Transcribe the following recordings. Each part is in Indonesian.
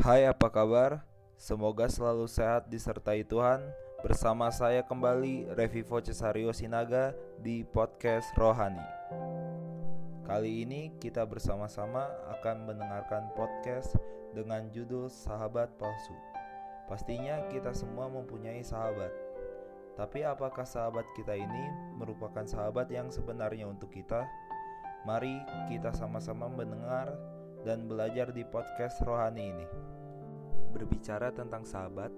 Hai, apa kabar? Semoga selalu sehat disertai Tuhan. Bersama saya kembali Revivo Cesario Sinaga di podcast Rohani. Kali ini kita bersama-sama akan mendengarkan podcast dengan judul Sahabat Palsu. Pastinya kita semua mempunyai sahabat. Tapi apakah sahabat kita ini merupakan sahabat yang sebenarnya untuk kita? Mari kita sama-sama mendengar dan belajar di podcast rohani ini. Berbicara tentang sahabat,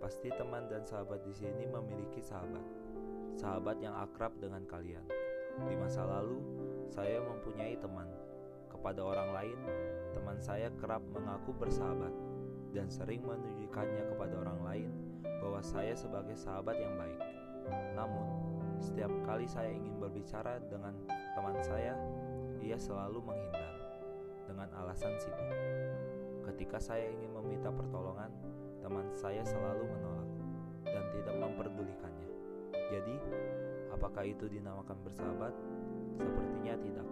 pasti teman dan sahabat di sini memiliki sahabat. Sahabat yang akrab dengan kalian. Di masa lalu, saya mempunyai teman. Kepada orang lain, teman saya kerap mengaku bersahabat dan sering menunjukkannya kepada orang lain bahwa saya sebagai sahabat yang baik. Namun, setiap kali saya ingin berbicara dengan teman saya, ia selalu menghindar dengan alasan sibuk. Ketika saya ingin meminta pertolongan, teman saya selalu menolak dan tidak memperdulikannya. Jadi, apakah itu dinamakan bersahabat? Sepertinya tidak,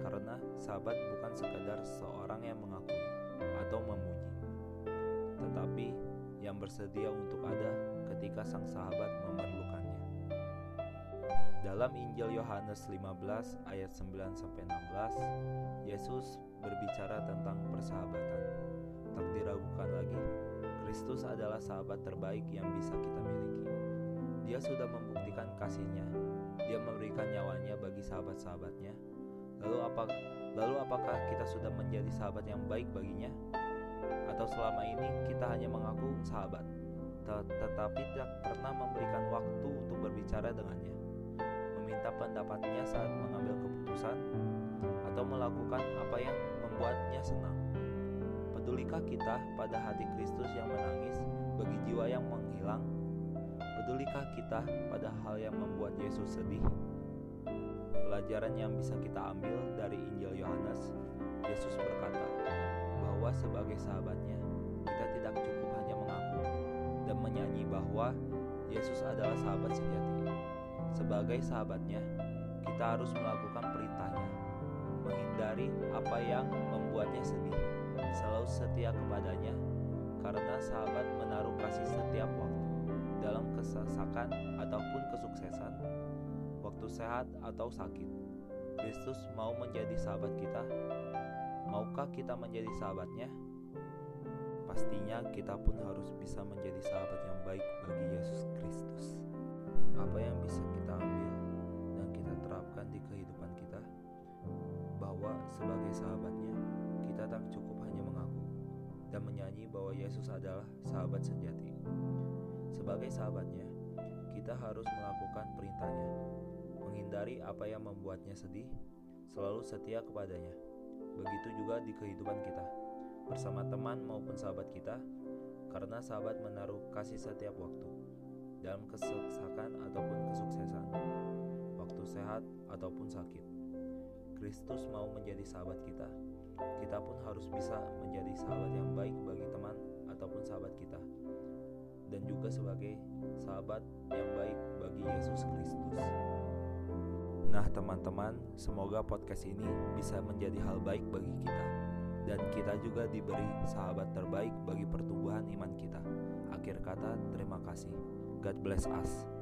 karena sahabat bukan sekadar seorang yang mengakui atau memuji, tetapi yang bersedia untuk ada ketika sang sahabat memerlukannya. Dalam Injil Yohanes 15 ayat 9 sampai 16, Yesus berbicara tentang persahabatan. Tak diragukan lagi, Kristus adalah sahabat terbaik yang bisa kita miliki. Dia sudah membuktikan kasihnya. Dia memberikan nyawanya bagi sahabat-sahabatnya. Lalu apa lalu apakah kita sudah menjadi sahabat yang baik baginya? Atau selama ini kita hanya mengaku sahabat, tetapi tidak pernah memberikan waktu untuk berbicara dengannya? meminta pendapatnya saat mengambil keputusan atau melakukan apa yang membuatnya senang. Pedulikah kita pada hati Kristus yang menangis bagi jiwa yang menghilang? Pedulikah kita pada hal yang membuat Yesus sedih? Pelajaran yang bisa kita ambil dari Injil Yohanes, Yesus berkata bahwa sebagai sahabatnya, kita tidak cukup hanya mengaku dan menyanyi bahwa Yesus adalah sahabat sejati. Sebagai sahabatnya, kita harus melakukan perintahnya, menghindari apa yang membuatnya sedih, selalu setia kepadanya, karena sahabat menaruh kasih setiap waktu, dalam kesesakan ataupun kesuksesan, waktu sehat atau sakit. Kristus mau menjadi sahabat kita. Maukah kita menjadi sahabatnya? Pastinya kita pun harus bisa menjadi sahabat yang baik bagi Yesus Kristus apa yang bisa kita ambil dan kita terapkan di kehidupan kita bahwa sebagai sahabatnya kita tak cukup hanya mengaku dan menyanyi bahwa Yesus adalah sahabat sejati sebagai sahabatnya kita harus melakukan perintahnya menghindari apa yang membuatnya sedih selalu setia kepadanya begitu juga di kehidupan kita bersama teman maupun sahabat kita karena sahabat menaruh kasih setiap waktu dalam kesesakan ataupun kesuksesan, waktu sehat ataupun sakit. Kristus mau menjadi sahabat kita. Kita pun harus bisa menjadi sahabat yang baik bagi teman ataupun sahabat kita. Dan juga sebagai sahabat yang baik bagi Yesus Kristus. Nah, teman-teman, semoga podcast ini bisa menjadi hal baik bagi kita dan kita juga diberi sahabat terbaik bagi pertumbuhan iman kita. Akhir kata, terima kasih. God bless us.